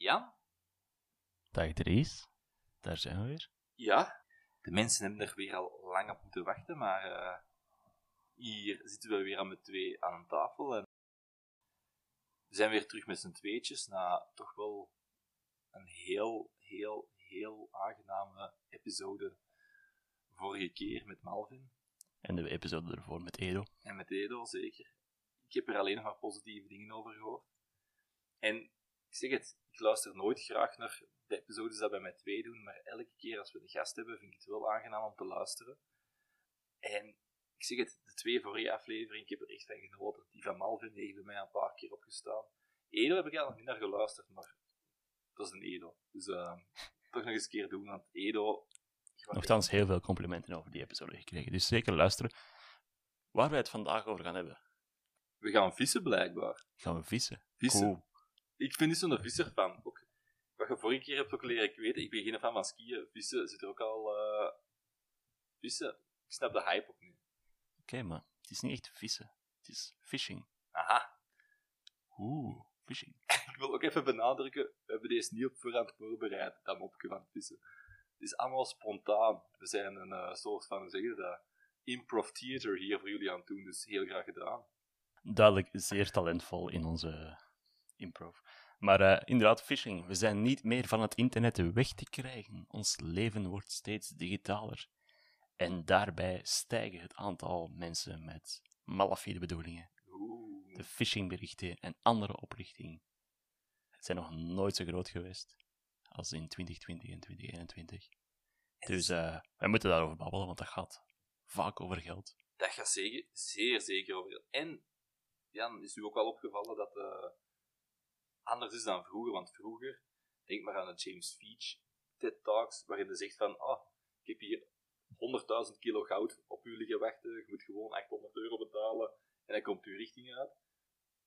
Jan. Dag Dries, daar zijn we weer. Ja, de mensen hebben er weer al lang op moeten wachten, maar uh, hier zitten we weer aan met twee aan een tafel. En we zijn weer terug met z'n tweetjes na toch wel een heel, heel, heel aangename episode vorige keer met Malvin. En de episode ervoor met Edo. En met Edo, zeker. Ik heb er alleen nog maar positieve dingen over gehoord. En ik zeg het, ik luister nooit graag naar de episodes dat wij met twee doen, maar elke keer als we de gast hebben, vind ik het wel aangenaam om te luisteren. En ik zeg het, de twee vorige afleveringen, ik heb er echt van genoten. Die van Malvin heeft bij mij een paar keer opgestaan. Edo heb ik al nog niet naar geluisterd, maar dat is een Edo. Dus uh, toch nog eens een keer doen, want Edo... Nochtans heel veel complimenten over die episode gekregen, dus zeker luisteren. Waar wij het vandaag over gaan hebben. We gaan vissen, blijkbaar. Gaan we vissen? Vissen. Cool ik vind niet zo'n visser van. Ook, wat je vorige keer hebt ook leren weten, ik ben geen fan van skiën. Vissen zit er ook al. Uh, vissen. Ik snap de hype ook niet. Oké, maar het is niet echt vissen. Het is fishing. Aha. Oeh, fishing. ik wil ook even benadrukken, we hebben deze niet op voorhand voorbereid, dat mopje van vissen. Het is allemaal spontaan. We zijn een uh, soort van, hoe zeg je dat, improv theater hier voor jullie aan het doen, dus heel graag gedaan. Duidelijk zeer talentvol in onze improv. Maar uh, inderdaad, phishing. We zijn niet meer van het internet weg te krijgen. Ons leven wordt steeds digitaler. En daarbij stijgen het aantal mensen met malafide bedoelingen. De phishingberichten en andere oprichtingen zijn nog nooit zo groot geweest als in 2020 en 2021. Dus uh, wij moeten daarover babbelen, want dat gaat vaak over geld. Dat gaat zeker, zeer zeker over geld. En, Jan, is u ook al opgevallen dat... Uh anders is dan vroeger. Want vroeger, denk maar aan de James Veach TED Talks, waarin hij zegt van, ah, ik heb hier 100.000 kilo goud op u liggen wachten, je moet gewoon 800 euro betalen en dan komt uw richting uit.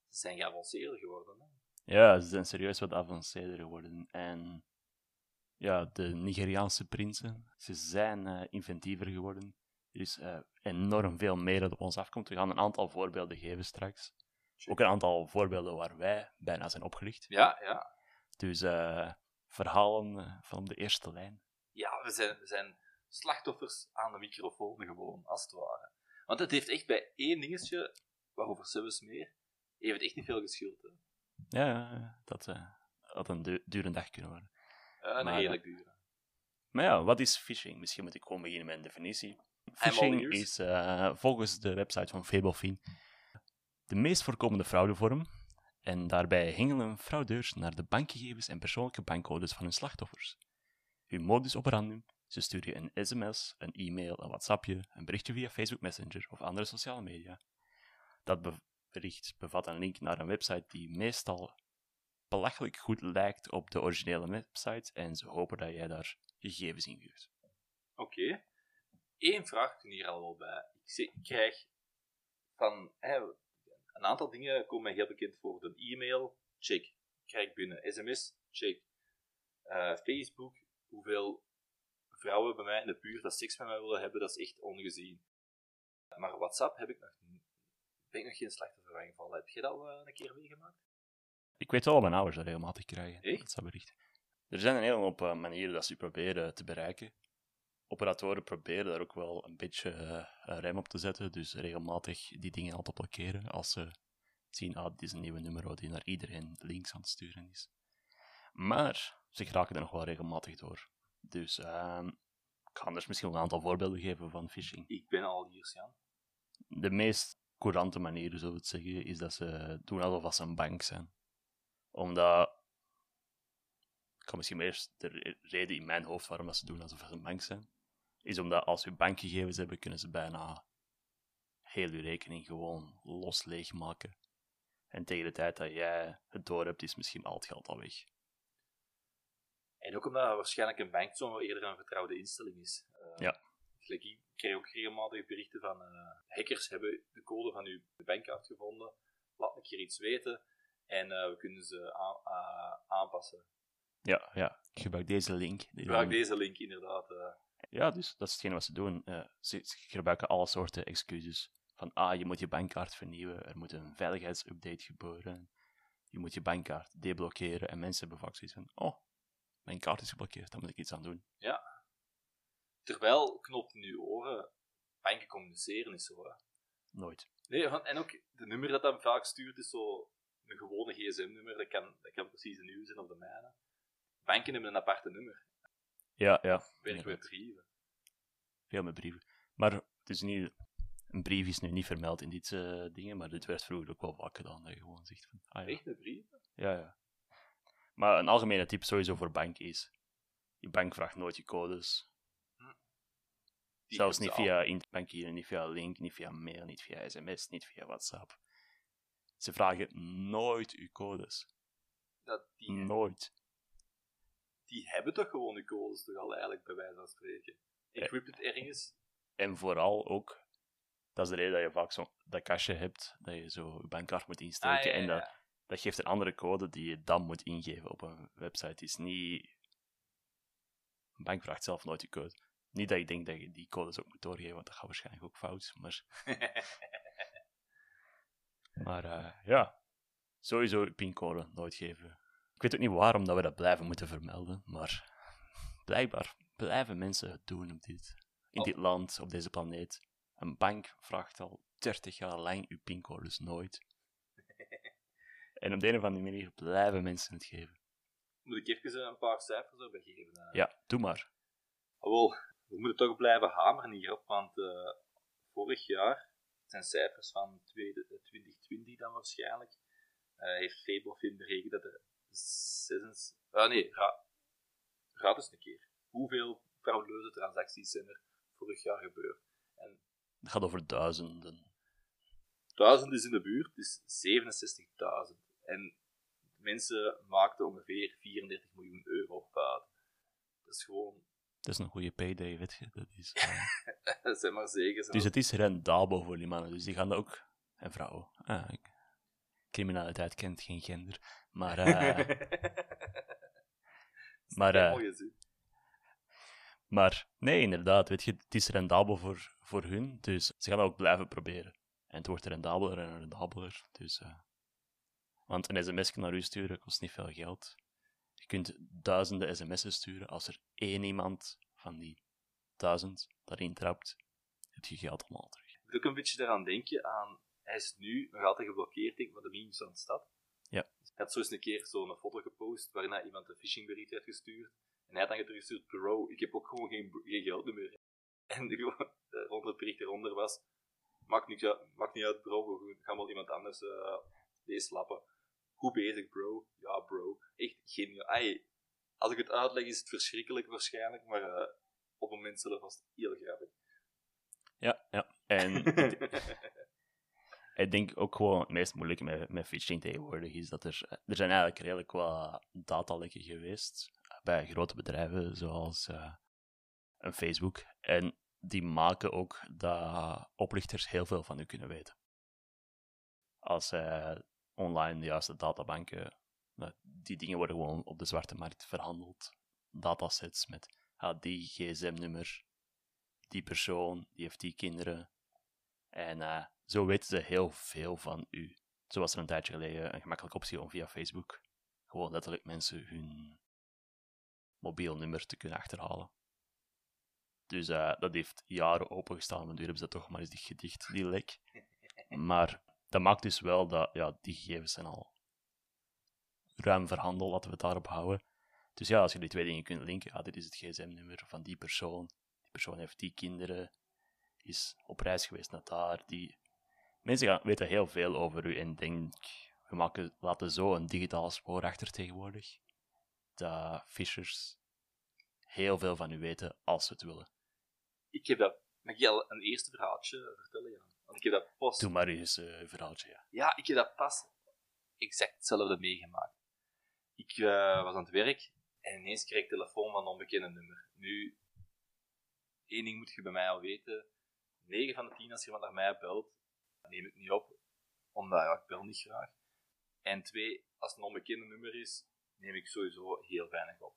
Ze zijn geavanceerder geworden. Hè? Ja, ze zijn serieus wat avanceerder geworden. En ja, de Nigeriaanse prinsen, ze zijn uh, inventiever geworden. Er is uh, enorm veel meer dat op ons afkomt. We gaan een aantal voorbeelden geven straks. Ook een aantal voorbeelden waar wij bijna zijn opgelicht. Ja, ja. Dus uh, verhalen uh, van de eerste lijn. Ja, we zijn, we zijn slachtoffers aan de microfoon gewoon, als het ware. Want het heeft echt bij één dingetje, waarover Subs meer, heeft het echt niet veel geschild. Hè? Ja, dat uh, had een du dure dag kunnen worden. een maar, heerlijk dure. Maar ja, wat is phishing? Misschien moet ik gewoon beginnen met een definitie. Phishing is volgens de website van Fablefin de meest voorkomende fraudevorm. En daarbij hengelen fraudeurs naar de bankgegevens en persoonlijke bankcodes van hun slachtoffers. Hun modus operandi, ze sturen je een sms, een e-mail, een whatsappje, een berichtje via Facebook Messenger of andere sociale media. Dat bericht bevat een link naar een website die meestal belachelijk goed lijkt op de originele website en ze hopen dat jij daar gegevens invuurt. Oké. Okay. Eén vraag hier al wel bij. Ik, krijg van, een aantal dingen komen mij heel bekend voor. Een e-mail, check. Krijg binnen. SMS, check. Uh, Facebook, hoeveel vrouwen bij mij in de buurt dat seks met mij willen hebben, dat is echt ongezien. Maar WhatsApp heb ik nog, ben ik nog geen slachtoffer van gevallen. Heb je dat al uh, een keer meegemaakt? Ik weet wel, mijn ouders dat regelmatig krijgen. Echt? Er zijn een hele hoop uh, manieren dat ze proberen te bereiken. Operatoren proberen daar ook wel een beetje uh, rem op te zetten, dus regelmatig die dingen altijd blokkeren als ze zien, ah, dit is een nieuwe nummer die naar iedereen links aan het sturen is. Maar ze geraken er nog wel regelmatig door. Dus uh, ik ga anders misschien een aantal voorbeelden geven van phishing. Ik ben al hier, Jan. De meest courante manier, zullen we het zeggen, is dat ze doen alsof ze een bank zijn. Omdat kan misschien eerst de reden in mijn hoofd waarom dat ze doen alsof ze een bank zijn, is omdat als we bankgegevens hebben, kunnen ze bijna heel uw rekening gewoon los leegmaken. En tegen de tijd dat jij het door hebt, is misschien al het geld al weg. En ook omdat waarschijnlijk een bank zo eerder een vertrouwde instelling is. Uh, ja. Ik krijg ook regelmatig berichten van uh, hackers hebben de code van uw bankkaart gevonden. Laat me keer iets weten en uh, we kunnen ze aan, aanpassen. Ja, ja, ik gebruik deze link. Ik gebruik deze link inderdaad. Ja, dus dat is hetgeen wat ze doen. ze gebruiken alle soorten excuses van ah, je moet je bankkaart vernieuwen, er moet een veiligheidsupdate gebeuren, je moet je bankkaart deblokkeren en mensen hebben vaak zoiets van oh, mijn kaart is geblokkeerd, daar moet ik iets aan doen. Ja. Terwijl knopt in uw oren, banken communiceren is zo, hè. Nooit. Nee, en ook de nummer dat dan vaak stuurt is zo een gewone gsm-nummer, dat kan, dat kan precies de nieuwe zijn of de mijne. Banken hebben een aparte nummer. Ja, ja. Werken met brieven. Veel met brieven. Maar het is niet een brief is nu niet vermeld in dit uh, dingen, maar dit werd vroeger ook wel vaak gedaan. Dat je gewoon zegt van, ah, ja. Echt een brief? Ja, ja. Maar een algemene tip sowieso voor bank is: je bank vraagt nooit je codes. Hm. Zelfs niet via internetbankieren, niet via link, niet via mail, niet via sms, niet via WhatsApp. Ze vragen nooit uw codes. Dat die, nooit. Die hebben toch gewoon uw codes toch al eigenlijk, bij wijze van spreken. Encrypted het ergens. En vooral ook dat is de reden dat je vaak zo dat kastje hebt, dat je zo je bankkaart moet insteken. Ah, en dat, dat geeft een andere code die je dan moet ingeven op een website. Het is niet... Een bank vraagt zelf nooit je code. Niet dat ik denk dat je die codes ook moet doorgeven, want dat gaat waarschijnlijk ook fout. Maar, maar uh, ja, sowieso pincode nooit geven. Ik weet ook niet waarom dat we dat blijven moeten vermelden, maar blijkbaar blijven mensen het doen op dit, in oh. dit land, op deze planeet. Een bank vraagt al 30 jaar lang uw pincodes nooit. en op de een of andere manier blijven mensen het geven. Moet ik even een paar cijfers erbij geven? Uh... Ja, doe maar. Oh, wel, we moeten toch blijven hameren hierop, want uh, vorig jaar, het zijn cijfers van 2020 dan waarschijnlijk, uh, heeft Fablefin berekend dat er zes... Ah nee, ra raad eens een keer. Hoeveel frauduleuze transacties zijn er vorig jaar gebeurd? En het gaat over duizenden. Duizend is in de buurt, is 67.000. En mensen maakten ongeveer 34 miljoen euro buiten. Dat is gewoon... Dat is een goede payday, weet je. Dat is... Uh... zijn maar zeker. Dus het is rendabel voor die mannen. Dus die gaan dat ook... En vrouwen. Ah, criminaliteit kent geen gender. Maar... Uh... maar... Uh... Maar nee, inderdaad, weet je, het is rendabel voor, voor hun, dus ze gaan ook blijven proberen. En het wordt rendabeler en rendabeler, dus... Uh, want een sms naar u sturen kost niet veel geld. Je kunt duizenden sms'en sturen. Als er één iemand van die duizend daarin trapt, heb je geld allemaal terug. Ik ook een beetje eraan denken aan... Hij is nu nog altijd geblokkeerd, denk ik, maar de memes aan de stad. Ja. Hij had zo eens een keer zo'n foto gepost waarin iemand een phishingbericht had gestuurd. En hij had dan teruggestuurd, bro, ik heb ook gewoon geen, geen geld meer. En de, rond het bericht eronder was, maakt niet, maakt niet uit bro, we gaan wel iemand anders uh, deze slappen. Hoe bezig bro? Ja bro, echt geniaal. Ay, als ik het uitleg is het verschrikkelijk waarschijnlijk, maar uh, op het moment zelf was het heel grappig. Ja, ja. En ik denk ook gewoon het meest moeilijke met, met phishing tegenwoordig is dat er, er zijn eigenlijk redelijk wat datalekken geweest bij grote bedrijven zoals uh, een Facebook. En die maken ook dat oplichters heel veel van u kunnen weten. Als zij online de juiste databanken, die dingen worden gewoon op de zwarte markt verhandeld. Datasets met ah, die gsm-nummer, die persoon, die heeft die kinderen. En zo weten ze heel veel van u. Zo was er een tijdje geleden een gemakkelijke optie om via Facebook gewoon letterlijk mensen hun mobiel nummer te kunnen achterhalen. Dus uh, dat heeft jaren opengestaan, maar nu hebben ze toch maar eens die gedicht, die lek. Maar dat maakt dus wel dat ja, die gegevens zijn al ruim verhandeld, laten we het daarop houden. Dus ja, als je die twee dingen kunt linken, ja, dit is het gsm-nummer van die persoon, die persoon heeft die kinderen, is op reis geweest naar daar, die... Mensen gaan, weten heel veel over u en denk, we maken, laten zo een digitaal spoor achter tegenwoordig dat fishers heel veel van u weten als ze het willen. Ik heb dat... Mag ik al een eerste verhaaltje vertellen, ja? Want ik heb dat pas... Doe maar eens een uh, verhaaltje, ja. Ja, ik heb dat pas exact hetzelfde meegemaakt. Ik uh, was aan het werk en ineens kreeg ik telefoon van een onbekende nummer. Nu, één ding moet je bij mij al weten. 9 van de 10 als iemand naar mij belt, neem ik niet op, omdat ja, ik bel niet graag. En twee, als het een onbekende nummer is, neem ik sowieso heel weinig op.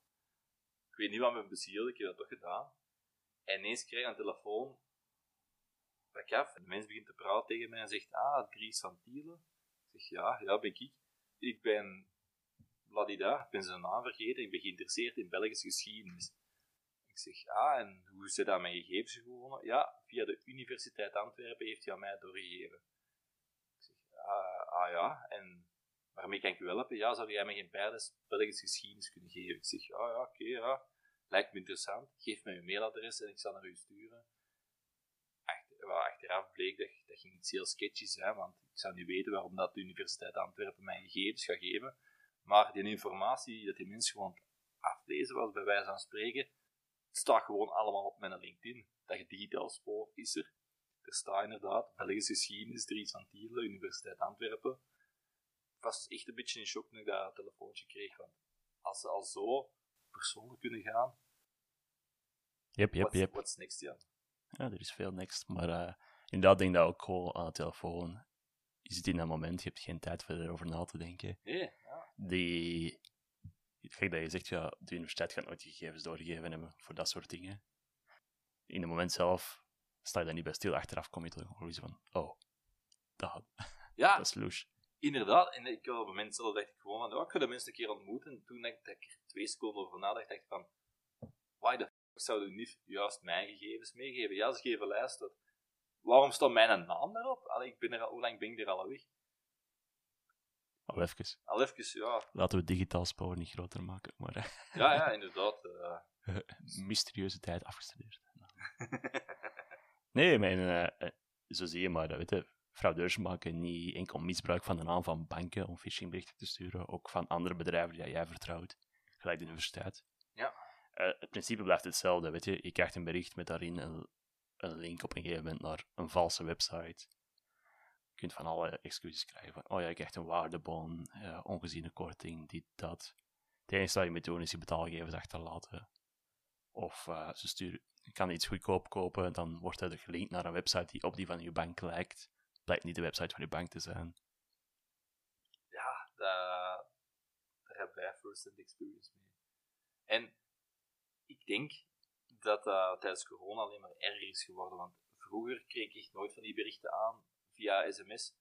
Ik weet niet wat me bezielde, ik heb dat toch gedaan. En ineens krijg ik een telefoon, pak af, en de mens begint te praten tegen mij en zegt, ah, Dries van. Ik zeg, ja, ja, ben ik. Ik ben bladida, ik ben zijn naam vergeten, ik ben geïnteresseerd in Belgische geschiedenis. Ik zeg, ah, en hoe is dat aan mijn gegevens gekomen? Ja, via de Universiteit Antwerpen heeft hij aan mij doorgegeven. Ik zeg, ah, ah ja, en waarmee kan ik u helpen? Ja, zou jij mij geen beide Belgische geschiedenis kunnen geven? Ik zeg, ah ja, oké, ja, lijkt me interessant. Geef me uw mailadres en ik zal naar u sturen. Achter, wel, achteraf bleek dat, ging iets heel sketchy zijn, want ik zou niet weten waarom dat de Universiteit Antwerpen mijn gegevens gaat geven. Maar die informatie dat die mensen gewoon aflezen was, bij wijze van spreken, staat gewoon allemaal op mijn LinkedIn. Dat je digitaal spoor is er. Er staat inderdaad Belgische geschiedenis, Dries van Tielen, Universiteit Antwerpen. Ik was echt een beetje in shock toen ik dat telefoontje kreeg. Want als ze al zo persoonlijk kunnen gaan. Yep, yep, what's, yep. What's next, ja? Ja, er is veel next. Maar uh, inderdaad denk ik dat ook gewoon aan de telefoon. Je zit in dat moment, je hebt geen tijd verder over na te denken. Nee, ja. Die... Gek dat je zegt, ja, de universiteit gaat nooit gegevens doorgegeven hebben voor dat soort dingen. In het moment zelf sta je daar niet bij stil. Achteraf kom je tot de conclusie van, oh, dat, ja, dat is louche. Inderdaad, en ik, op het moment zelf dacht ik gewoon van, oh, ik ga de mensen een keer ontmoeten. En toen dacht ik er twee seconden over nadacht, dacht ik van, why the fuck zouden niet juist mijn gegevens meegeven? Ja, ze geven lijsten. Waarom staat mijn naam daarop? Allee, ik ben er al, hoe lang ben ik er al weg? Al even. Al even, ja. Laten we digitaal spoor niet groter maken, maar... ja, ja, inderdaad. Uh... Mysterieuze tijd afgestudeerd. nee, mijn, uh, zo zie je maar, dat weet je, fraudeurs maken niet enkel misbruik van de naam van banken om phishingberichten te sturen, ook van andere bedrijven die jij vertrouwt, gelijk de universiteit. Ja. Uh, het principe blijft hetzelfde, weet je. Je krijgt een bericht met daarin een, een link op een gegeven moment naar een valse website. Je kunt van alle excuses krijgen van, oh ja, je krijgt een waardebon, uh, ongeziene korting, dit, dat. Het enige wat je moet doen is je betaalgegevens achterlaten. Of uh, ze sturen, je kan iets goedkoop kopen, dan wordt er gelinkt naar een website die op die van je bank lijkt blijkt niet de website van je bank te zijn. Ja, daar, daar hebben wij first-hand experience mee. En ik denk dat dat tijdens corona alleen maar erger is geworden, want vroeger kreeg ik nooit van die berichten aan via sms.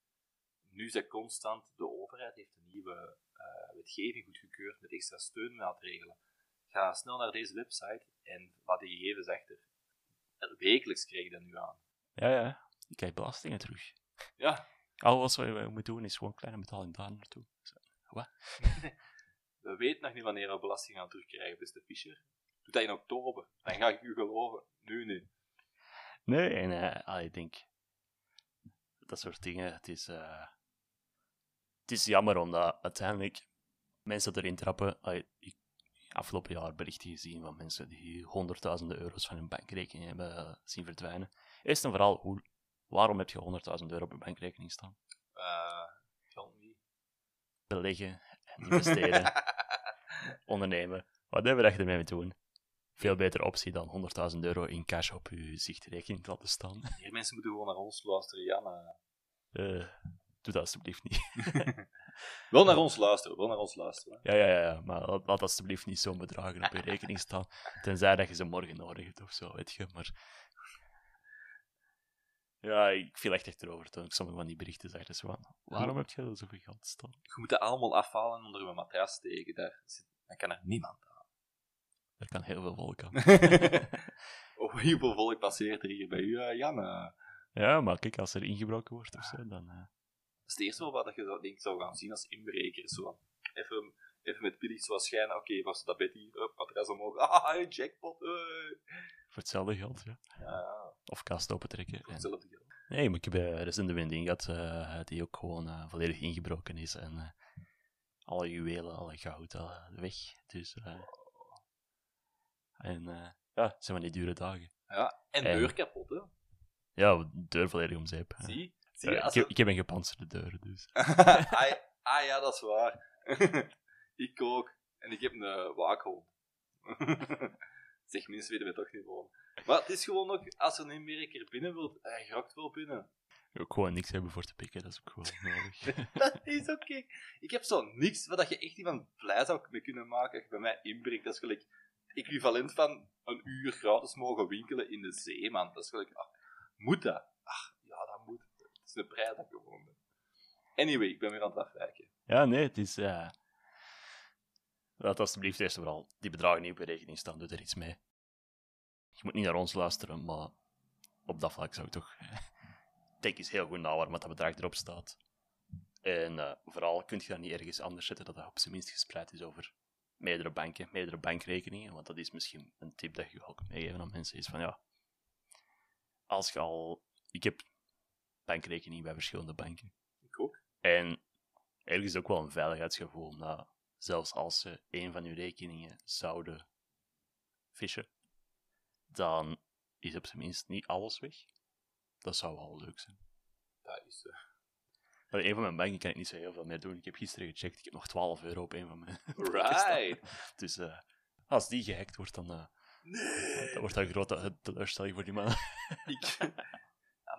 Nu is dat constant, de overheid heeft een nieuwe uh, wetgeving goedgekeurd met extra steunmaatregelen. Ga snel naar deze website en laat die gegevens achter. Wekelijks krijg je dat nu aan. Ja, ja. Je krijgt belastingen terug. Ja. Alles wat je moet doen is gewoon kleine betaling daar naartoe. Wat? we weten nog niet wanneer we belasting gaan terugkrijgen, beste Fischer. Doe dat in oktober. Dan ga ik u geloven. Nu niet. Nee, en uh, ik denk... Dat soort dingen, het is... Uh, het is jammer, omdat uiteindelijk mensen erin trappen... Allee, ik afgelopen jaar berichten gezien van mensen die honderdduizenden euro's van hun bankrekening hebben uh, zien verdwijnen. Eerst en vooral, hoe Waarom heb je 100.000 euro op je bankrekening staan? Uh, Beleggen en investeren. ondernemen. Whatever dat je ermee moet doen. Veel betere optie dan 100.000 euro in cash op je zichtrekening te laten staan. Hier mensen moeten gewoon naar ons luisteren, Jan. Uh, doe dat alsjeblieft niet. wel naar ons luisteren, wel naar ons luisteren. Ja, ja, ja, maar laat alsjeblieft niet zo'n bedragen op je rekening staan. Tenzij dat je ze morgen nodig hebt of zo, weet je. Maar ja, ik viel echt achterover toen ik sommige van die berichten zag. Dus van, waarom heb je zoveel geld staan? Je moet dat allemaal afhalen onder mijn matras steken. Daar, daar kan er niemand aan. Er kan heel veel volk aan. oh, hoeveel volk passeert er hier bij u, uh, Jan? Uh, ja, maar kijk, als er ingebroken wordt of zo, dan... Uh... Dat is het eerste wel wat je dat, denk, zou gaan zien als inbreker. Zo. Even, even met pillig zoals schijnen. Oké, okay, was dat bed hier? Up, matras omhoog. Ah, jackpot. Hey. Voor hetzelfde geld, ja. ja. Of kast opentrekken. Voor hetzelfde geld. Nee, maar ik heb uh, recent een vriendin gehad uh, die ook gewoon uh, volledig ingebroken is. En alle juwelen, alle goud, alle weg. Dus, en ja, het zijn van die dure dagen. Ja, en deur kapot, hè? Ja, deur volledig om zeep. Zie? Zie ik, heb, ik heb een gepantserde deur, dus. hij, Ah ja, dat is waar. ik ook. En ik heb een uh, waakhond. zeg, mensen weten we toch niet gewoon. Maar het is gewoon nog, als er een Amerikaner binnen wilt, hij grakt wel binnen. Ook gewoon niks hebben voor te pikken, dat is ook gewoon nodig. dat is oké. Ik heb zo niks wat je echt iemand blij zou mee kunnen maken je bij mij inbreekt. Dat is gelijk equivalent van een uur gratis mogen winkelen in de zee, man. Dat is gelijk, ach, moet dat? Ach, ja, dat ik. Anyway, ik ben weer aan het afwijken. Ja, nee, het is... Uh... Laat alsjeblieft eerst vooral die bedragen niet op rekening staan, doe er iets mee. Je moet niet naar ons luisteren, maar op dat vlak zou ik toch... Denk eens heel goed na waar dat bedrag erop staat. En uh, vooral kun je dat niet ergens anders zetten dat dat op zijn minst gespreid is over meerdere banken, meerdere bankrekeningen. Want dat is misschien een tip dat je ook meegeven aan mensen. Is van ja, als je al. Ik heb bankrekeningen bij verschillende banken. Ik ook. En ergens is ook wel een veiligheidsgevoel. dat zelfs als ze een van je rekeningen zouden fischen, dan is op zijn minst niet alles weg. Dat zou wel leuk zijn. Dat is... Uh... Bij een van mijn banken kan ik niet zo heel veel meer doen. Ik heb gisteren gecheckt, ik heb nog 12 euro op een van mijn Right! dus uh, als die gehackt wordt, dan, uh, nee. dan wordt dat een grote teleurstelling voor die man. ik...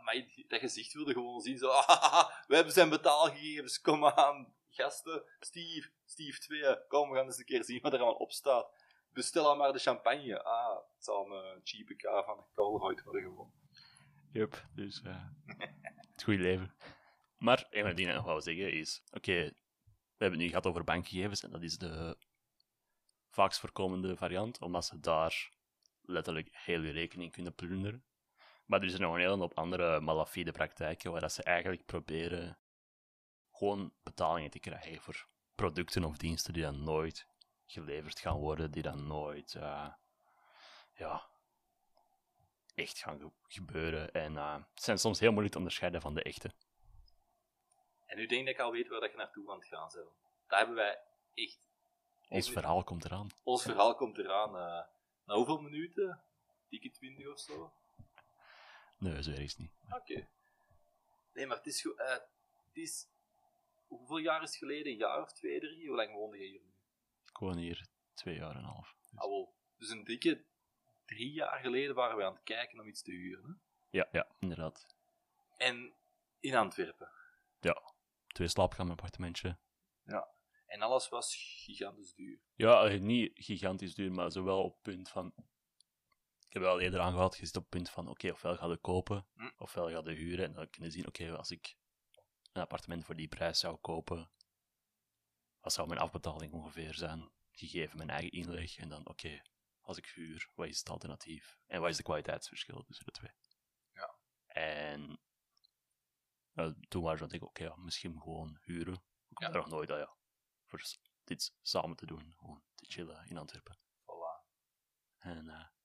Maar dat gezicht wilde gewoon zien, zo, we hebben zijn betaalgegevens, kom aan, gasten, Steve, Steve 2, kom, we gaan eens een keer zien wat er allemaal op staat. Bestel al maar de champagne. Ah, het zal een uh, cheape K van Colruyt worden gewoon. Yup, dus uh, het goede leven. Maar een van die ik nog wou zeggen is: oké, we hebben het nu gehad over bankgegevens en dat is de vaakst voorkomende variant, omdat ze daar letterlijk heel je rekening kunnen plunderen. Maar er zijn nog een hele hoop andere malafide praktijken waar dat ze eigenlijk proberen gewoon betalingen te krijgen voor producten of diensten die dan nooit geleverd gaan worden, die dan nooit uh, ja, echt gaan gebeuren. En uh, het zijn soms heel moeilijk te onderscheiden van de echte. En nu denk ik dat ik al weet waar dat je naartoe aan het gaan bent. Daar hebben wij echt... Ons verhaal komt eraan. Ons verhaal komt eraan. Uh, na hoeveel minuten? Dikke 20 of zo? Nee, zo erg niet. Oké. Nee, maar het is, uh, het is... Hoeveel jaar is het geleden? Een jaar of twee, drie? Hoe lang woonde je hier nu? Ik woon hier twee jaar en een half. Dus. Ah, wel. Dus een dikke drie jaar geleden waren we aan het kijken om iets te huren. Hè? Ja, ja, inderdaad. En in Antwerpen? Ja, twee slaapkamer appartementje. Ja, en alles was gigantisch duur. Ja, eh, niet gigantisch duur, maar zowel op punt van... Ik heb wel eerder aangehaald, je zit op het punt van, oké, ofwel ga je kopen, hm. ofwel ga je huren. En dan kunnen zien, oké, als ik een appartement voor die prijs zou kopen, wat zou mijn afbetaling ongeveer zijn, gegeven mijn eigen inleg, en dan, oké, als ik huur, wat is het alternatief? En wat is de kwaliteitsverschil tussen de twee? Ja. En uh, toen waren we denk ik, oké, ja, misschien gewoon huren. Ik heb ja. nog nooit, dat ja, voor dit samen te doen, gewoon te chillen in Antwerpen. Voilà. En uh,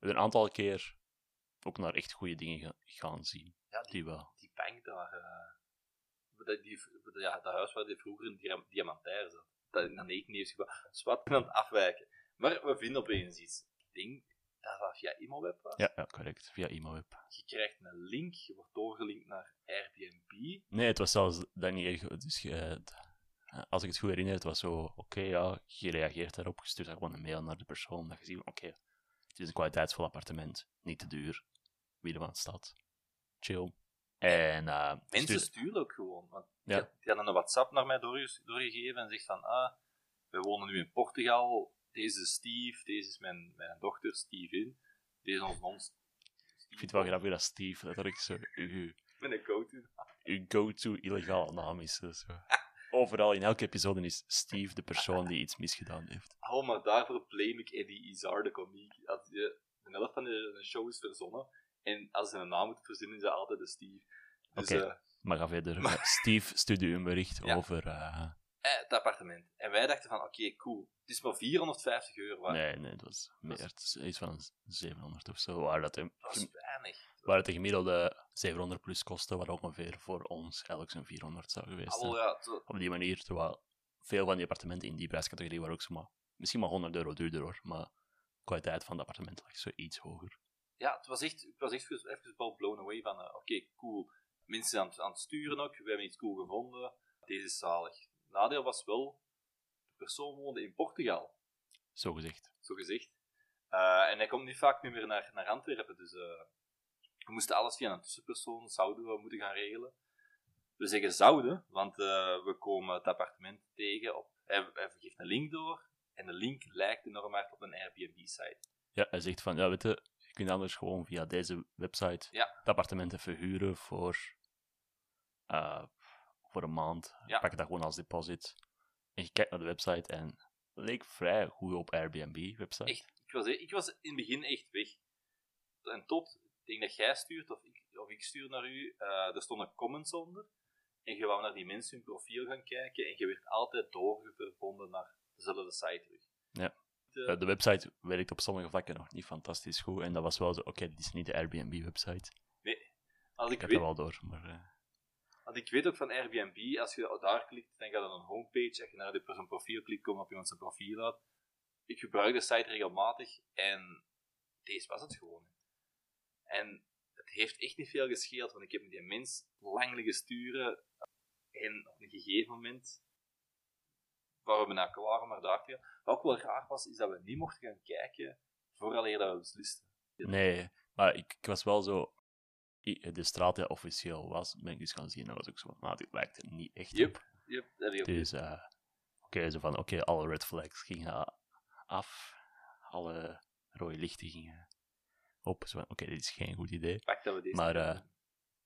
een aantal keer ook naar echt goede dingen gaan zien. Ja, die, die wel. Die bank daar, uh, die, die, ja, dat huis waar die vroeger een diamantair zat, dat in de 19 heeft zwart aan het afwijken. Maar we vinden opeens iets. Ik denk dat dat via ImoWeb was. Ja, ja correct. Via ImoWeb. Je krijgt een link, je wordt doorgelinkt naar Airbnb. Nee, het was zelfs dat niet erg. Dus als ik het goed herinner, het was zo: oké, ja, je reageert daarop, je stuurt gewoon een mail naar de persoon. Dat je ziet: oké, is een kwaliteitsvol appartement, niet te duur. Wie er aan staat. Chill. En, uh, Mensen sturen ook gewoon. Want ja. die, die hadden een WhatsApp naar mij doorgegeven en zegt van: ah, we wonen nu in Portugal deze is Steve, deze is mijn, mijn dochter, Steven. Deze is ons. Ik vind het wel grappig dat Steve letterlijk zo uw, mijn go-to uw go-to illegale naam is. Zo. Overal, in elke episode is Steve de persoon die iets misgedaan heeft. Oh, maar daarvoor blame ik Eddie Izar, de komiek. Je de helft van de show is verzonnen, en als ze een naam moet verzinnen, is dat altijd de Steve. Dus, Oké, okay, uh, maar ga verder. Maar... Steve stuurde een bericht ja. over... Uh, eh, het appartement. En wij dachten van, oké, okay, cool. Het is maar 450 euro waard. Nee, nee, dat was meer. Het is iets van 700 of zo. Waar dat, de, dat is weinig. Waar het de gemiddelde 700 plus kosten, waar ongeveer voor ons elk zo'n 400 zou geweest zijn. Ja, te... Op die manier, terwijl veel van die appartementen in die prijscategorie waren ook zomaar, misschien maar 100 euro duurder hoor, maar de kwaliteit van het appartement lag zo iets hoger. Ja, het was echt, ik was echt even wel blown away van, uh, oké, okay, cool. Mensen aan, aan het sturen ook, we hebben iets cool gevonden. Deze is zalig nadeel was wel, de persoon woonde in Portugal. Zo gezegd. Zo gezegd. Uh, en hij komt nu vaak niet meer naar, naar Antwerpen, dus uh, we moesten alles via een tussenpersoon, zouden we moeten gaan regelen. We zeggen zouden, want we komen het appartement tegen op, hij, hij geeft een link door, en de link lijkt enorm hard op een Airbnb-site. Ja, hij zegt van, ja, weet je, je kunt anders gewoon via deze website ja. het appartement verhuren voor, uh, voor een maand. Ja. Pak dat gewoon als deposit. En je kijkt naar de website en het leek vrij goed op Airbnb-website. Echt, ik was, ik was in het begin echt weg. En tot, ik denk dat jij stuurt, of ik, of ik stuur naar u, uh, er stonden comments onder. En je wou naar die mensen hun profiel gaan kijken en je werd altijd doorverbonden naar dezelfde site terug. Ja. De, de, website werkt op sommige vlakken nog niet fantastisch goed. En dat was wel zo, oké, okay, dit is niet de Airbnb-website. Nee. Als ik, ik weet, heb wel door, maar... Uh... Want ik weet ook van Airbnb, als je daar klikt, dan gaat er een homepage. Als je naar zijn profiel klikt, kom op iemand zijn profiel uit. Ik gebruik de site regelmatig en deze was het gewoon. En het heeft echt niet veel gescheeld, want ik heb met die mens lang liggen sturen. En op een gegeven moment waar we naar klaar om naar daar te gaan. Wat ook wel raar was, is dat we niet mochten gaan kijken vooraleer dat we beslisten. Nee, maar ik, ik was wel zo... De straat die officieel was, ben ik dus gaan zien. En dat was ook zo van, nou, dit lijkt er niet echt yep, op. Yep, dat heb Dus, uh, oké, okay, zo van, oké, okay, alle red flags gingen af. Alle rode lichten gingen op. Zo van, oké, dit is geen goed idee. Pak dat we deze maar uh,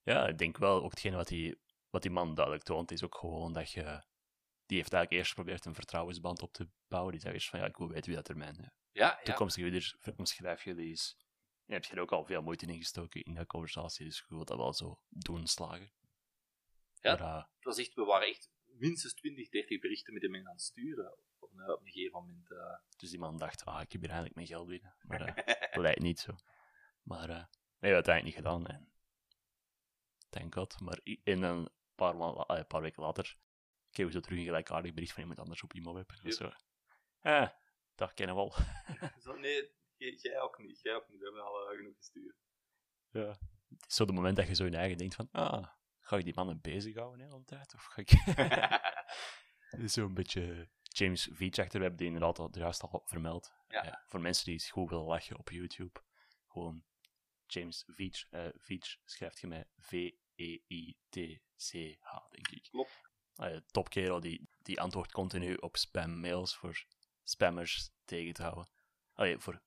ja, ik denk wel, ook hetgene wat die, wat die man duidelijk toont, is ook gewoon dat je die heeft eigenlijk eerst geprobeerd een vertrouwensband op te bouwen. Die zei eerst van, ja, ik wil weten wie dat er mijn ja, toekomstige ja. omschrijf je, die is... Je hebt je er ook al veel moeite in gestoken in dat conversatie, dus je wilt dat wel zo doen slagen. Ja, maar, uh, het was echt, we waren echt minstens 20, 30 berichten met hem aan het sturen op een, op een gegeven moment. Uh... Dus die man dacht, ah, ik heb hier eigenlijk mijn geld binnen. Maar uh, dat lijkt niet zo. Maar nee, we hebben het eigenlijk niet gedaan. En... Thank God. Maar in een paar, een paar weken later kreeg zo terug een gelijkaardig bericht van iemand anders op e-mail Yep. Zo, eh, dat kennen we al. zo, nee, jij ook niet. Jij ook niet. We hebben al uh, genoeg gestuurd. Ja. Het is zo het moment dat je zo in eigen denkt van, ah, ga ik die mannen bezighouden de hele tijd? Of ga ik... Zo'n beetje James Veach. We hebben die inderdaad al, juist al vermeld. Ja. Ja, voor mensen die goed willen lachen op YouTube. Gewoon James Veach. Uh, Veach schrijft je met V-E-I-T-C-H, denk ik. Klopt. Uh, topkerel die, die antwoordt continu op spam-mails voor spammers tegen te houden. Allee, voor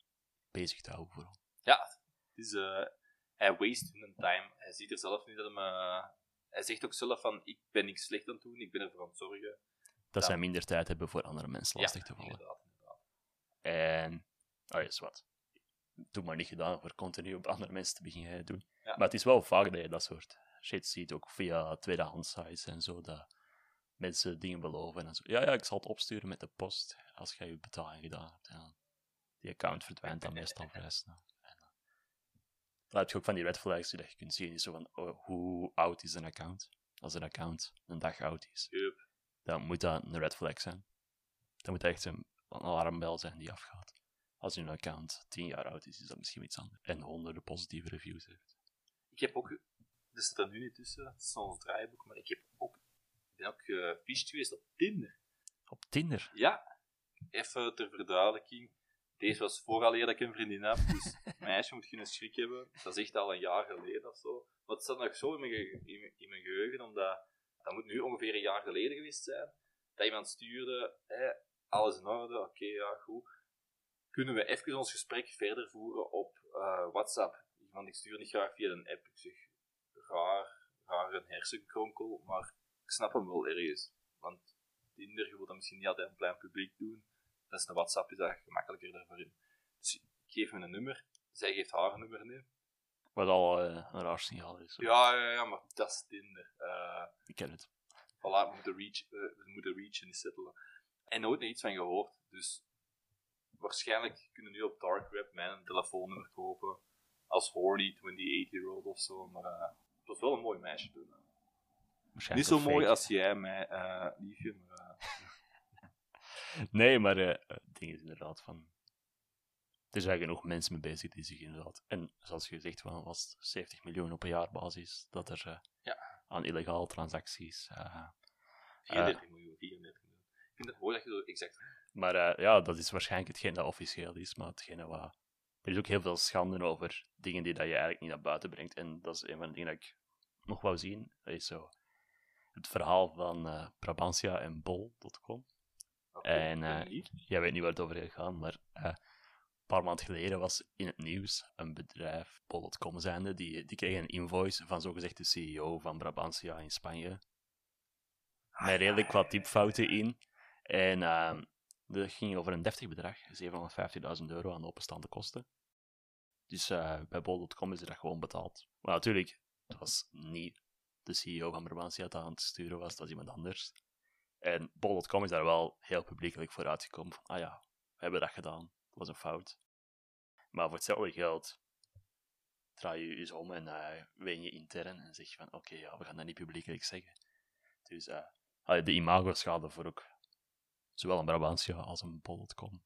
bezig te houden vooral. Ja, het is, uh, hij waste hun time. Hij ziet er zelf niet dat hem... Uh, hij zegt ook zelf van, ik ben niks slecht aan het doen, ik ben ervoor aan het zorgen. Dat zij minder tijd hebben voor andere mensen lastig ja, te vallen. Inderdaad, inderdaad. En, oh is wat. Doe maar niet gedaan voor continu op andere mensen te beginnen doen. Ja. Maar het is wel vaak dat je dat soort shit ziet, ook via tweedehands sites en zo, dat mensen dingen beloven en zo, ja, ja, ik zal het opsturen met de post als jij je betaling gedaan hebt. En die account verdwijnt dan meestal vrij snel. En dan, dan heb je ook van die red flags die dat je kunt zien, is zo van, oh, hoe oud is een account? Als een account een dag oud is, Yep. dan moet dat een red flag zijn. Dan moet echt een, een alarmbel zijn die afgaat. Als je een account 10 jaar oud is, is dat misschien iets anders. En honderden positieve reviews heeft. Ik heb ook, er staat er nu niet tussen, het is ons draaiboek, maar ik heb ook, ben ook gefished geweest op Tinder. Op Tinder? Ja, even ter verduidelijking. Deze was vooraleer dat ik een vriendin heb, dus meisje moet geen schrik hebben. Dat is echt al een jaar geleden of zo. Maar het staat nog zo in mijn, ge- in mijn, in mijn geheugen, omdat dat moet nu ongeveer een jaar geleden geweest zijn. Dat iemand stuurde, alles in orde, oké, ja, goed. Kunnen we even ons gesprek verder voeren op eh, WhatsApp? Want ik stuur niet graag via een app. Ik zeg, raar, raar een hersenkronkel, maar ik snap hem wel ergens. Want Tinder, je wilt dat misschien niet altijd een plein publiek doen. Dat is een WhatsApp, is dat gemakkelijker daarvoor in. Dus ik geef me een nummer, zij geeft haar een nummer nu. Wat al eh, een raar signaal is. Ja, ja, ja, maar dat is Tinder. Eh, Ik ken het. voilà, we moeten, reach, eh, we moeten reachen, settelen. En nooit nog iets van gehoord. Dus waarschijnlijk kunnen nu op Dark Web mijn telefoonnummer kopen. Als horny 28-year-old of zo. Maar het was wel een mooi meisje toen. Niet zo mooi als jij, mij, eh liefje. Maar, eh, Nee, maar eh, het ding is inderdaad van... Er zijn genoeg mensen mee bezig die zich inderdaad... En zoals je van, was het 70 miljoen op een jaarbasis dat er eh, Ja. aan illegale transacties eh, 34 uh, miljoen, 34 miljoen. Ik vind het mooi dat je zo exact... Maar ja, dat is waarschijnlijk hetgeen dat officieel is, maar hetgene wat... Er is ook heel veel schande over dingen die dat je eigenlijk niet naar buiten brengt. En dat is een van de dingen dat ik nog wou zien. Dat is zo het verhaal van uh, Brabantia en Bol.com. Okay, en uh, jij weet niet waar het over gaat gaan, maar uh, een paar maanden geleden was in het nieuws een bedrijf, Bol.com zijnde, die, die kreeg een invoice van zogezegd de CEO van Brabantia in Spanje. Met redelijk wat typfouten in. En uh, dat ging over een deftig bedrag, 750.000 euro aan openstaande kosten. Dus bij Bol.com is er dat gewoon betaald. Maar natuurlijk, het was niet de CEO van Brabantia dat aan het sturen was, dat was iemand anders. En Bol.com is daar wel heel publiekelijk voor uitgekomen. Van, ah ja, we hebben dat gedaan. Dat was een fout. Maar voor hetzelfde geld draai je eens om en uh, je intern en zeg je van oké, ja, we gaan dat niet publiekelijk zeggen. Dus uh, de imago-schade voor ook zowel een Brabantia als een Bol.com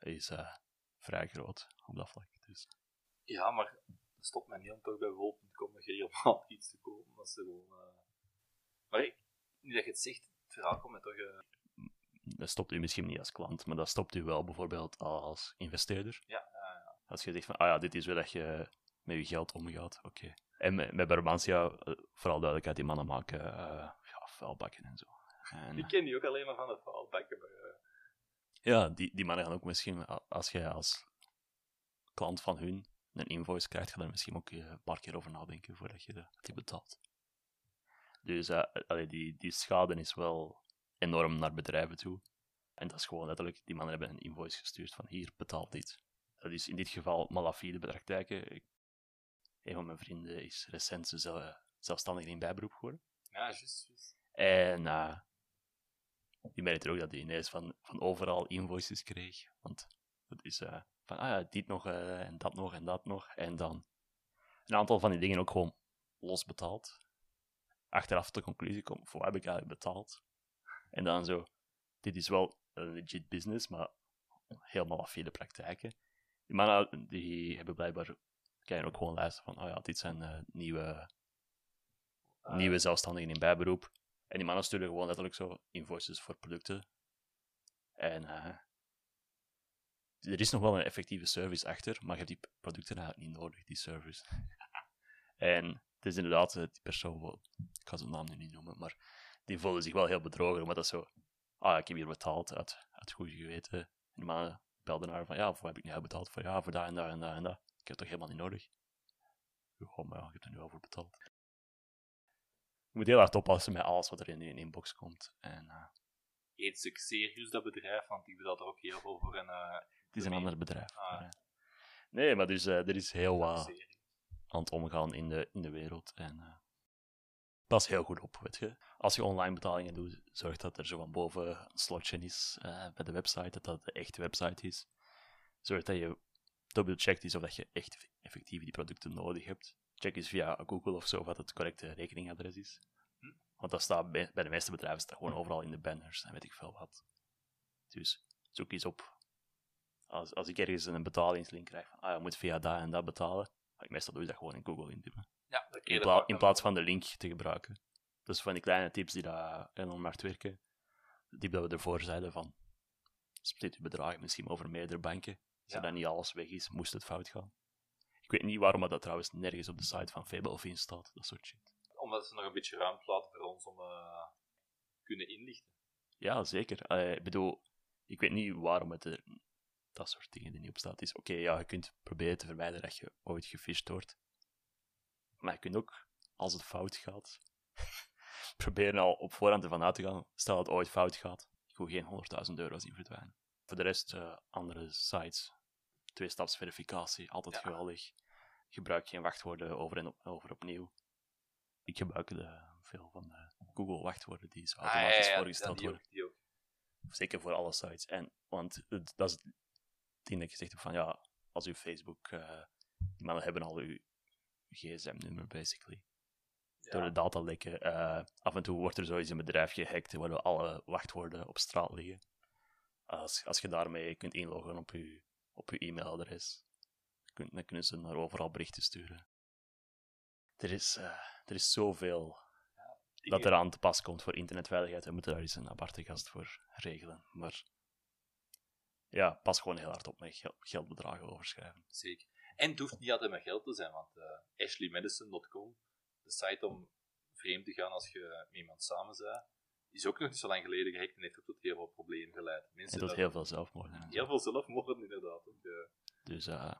is uh, vrij groot op dat vlak. Dus. Ja, maar stopt mij niet om toch bij Bol.com nog helemaal iets te kopen. Dat is gewoon... Maar ik, nu dat je het zegt, verhaal komt toch... Uh... Dat stopt u misschien niet als klant, maar dat stopt u wel bijvoorbeeld als investeerder. Ja, ja. Als je zegt van, ah ja, dit is wel dat je met je geld omgaat, oké. En met, met Barbantia, uh, vooral duidelijkheid, die mannen maken uh, ja, vuilbakken en zo. En, ik ken die ook alleen maar van de vuilbakken. Maar, Ja, die, die mannen gaan ook misschien, als jij als klant van hun een invoice krijgt, ga er misschien ook een paar keer over nadenken voordat je die betaalt. Dus uh, die, die schade is wel enorm naar bedrijven toe. En dat is gewoon letterlijk, die mannen hebben een invoice gestuurd van hier, betaal dit. Dat is in dit geval malafide praktijken. een van mijn vrienden is recent zelf, zelfstandig in bijberoep geworden. Ja, juist. juist. En uh, die merkte ook dat hij ineens van, van overal invoices kreeg. Want dat is uh, van, ah ja, dit nog en dat nog en dat nog. En dan een aantal van die dingen ook gewoon los betaald achteraf de conclusie komt, voor heb ik eigenlijk betaald? En dan zo, dit is wel een legit business, maar helemaal afvele praktijken. Die mannen die hebben blijkbaar, kan je ook gewoon luisteren van, oh ja, dit zijn uh, nieuwe, uh. nieuwe zelfstandigen in bijberoep. En die mannen sturen gewoon letterlijk zo invoices voor producten. En uh, er is nog wel een effectieve service achter, maar je hebt die producten eigenlijk niet nodig, die service. en het is inderdaad die persoon, ik ga zijn naam nu niet noemen, maar die voelde zich wel heel bedrogen, omdat dat zo, ah, ik heb hier betaald uit, uit goede geweten. En de mannen belden naar van, ja, voor heb ik nu betaald? Voor ja, voor daar en daar en daar en dat. Ik heb het toch helemaal niet nodig? Oh, maar ik heb er nu al voor betaald. Je moet heel hard oppassen met alles wat er in je inbox komt. En, uh, Eet stuk serieus dat bedrijf, want ik betaal er ook heel veel voor. En, uh, het is een ander bedrijf. Ah. Maar, nee, maar dus, uh, er is heel wat aan het omgaan in de, in de wereld. En pas heel goed op, weet je. Als je online betalingen doet, zorg dat er zo van boven een slotje is uh, bij de website, dat dat de echte website is. Zorg dat je dubbelcheckt is of dat je echt effectief die producten nodig hebt. Check eens via Google of zo wat het correcte rekeningadres is. Hm? Want dat staat bij, bij de meeste bedrijven staat gewoon overal in de banners en weet ik veel wat. Dus zoek eens op. Als, als ik ergens een betalingslink krijg van, ah, je moet via dat en dat betalen, ik meestal doe je dat gewoon in Google intypen. Ja, in, in plaats van de link te gebruiken. Dus van die kleine tips die daar enorm hard werken. Die dat we ervoor zeiden van, split je bedragen misschien over meerdere banken. Zodat niet alles weg is, moest het fout gaan. Ik weet niet waarom dat trouwens nergens op de site van Fable of in staat, dat soort shit. Omdat ze nog een beetje ruimte laten voor ons om uh, kunnen inlichten. Ja, zeker. Uh, ik bedoel, ik weet niet waarom het er dat soort dingen er niet op staat. is oké, ja, je kunt proberen te vermijden dat je ooit gefisht wordt. Maar je kunt ook, als het fout gaat, proberen al op voorhand ervan uit te gaan. Stel dat het ooit fout gaat, ik wil geen 100.000 euro zien verdwijnen. Voor de rest, uh, andere sites, twee-staps-verificatie, altijd geweldig. Gebruik geen wachtwoorden over en op, over opnieuw. Ik gebruik de, veel van de Google wachtwoorden die zo automatisch ah, ja, ja, voorgesteld worden. Zeker voor alle sites. En, want dat is ding dat je zegt van ja, als uw Facebook, uh, die mannen hebben al uw gsm-nummer basically. Door de datalekken. Uh, af en toe wordt er zoiets een bedrijf gehackt waardoor alle wachtwoorden op straat liggen. Als, als je daarmee kunt inloggen op je, op uw e-mailadres, dan kunnen ze naar overal berichten sturen. Er is, uh, er is zoveel dat eraan te pas komt voor internetveiligheid. We moeten daar eens een aparte gast voor regelen. Maar ja, pas gewoon heel hard op met geldbedragen overschrijven. Zeker. En het hoeft niet altijd met geld te zijn, want uh, ashleymadison.com, de site om vreemd te gaan als je met iemand samen bent, is ook nog niet zo lang geleden gehackt en heeft ook tot heel veel problemen geleid. Mensen en tot heel veel zelfmoorden. Heel veel zelfmoorden, inderdaad. Ook, uh... Dus uh,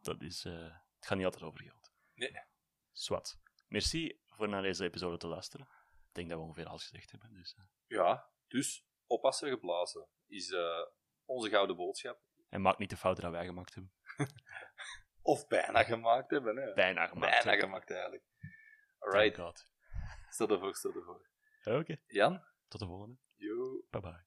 dat is, uh, het gaat niet altijd over geld. Nee. Swat. Merci voor naar deze episode te luisteren. Ik denk dat we ongeveer alles gezegd hebben. Dus, Ja, dus oppassen geblazen is onze gouden boodschap. En maak niet de fouten die wij gemaakt hebben. of bijna gemaakt hebben. Hè. Bijna gemaakt. Bijna gemaakt, eigenlijk. Alright. Stel ervoor, stel ervoor. Oké. Okay. Jan? Tot de volgende. Yo. Bye bye.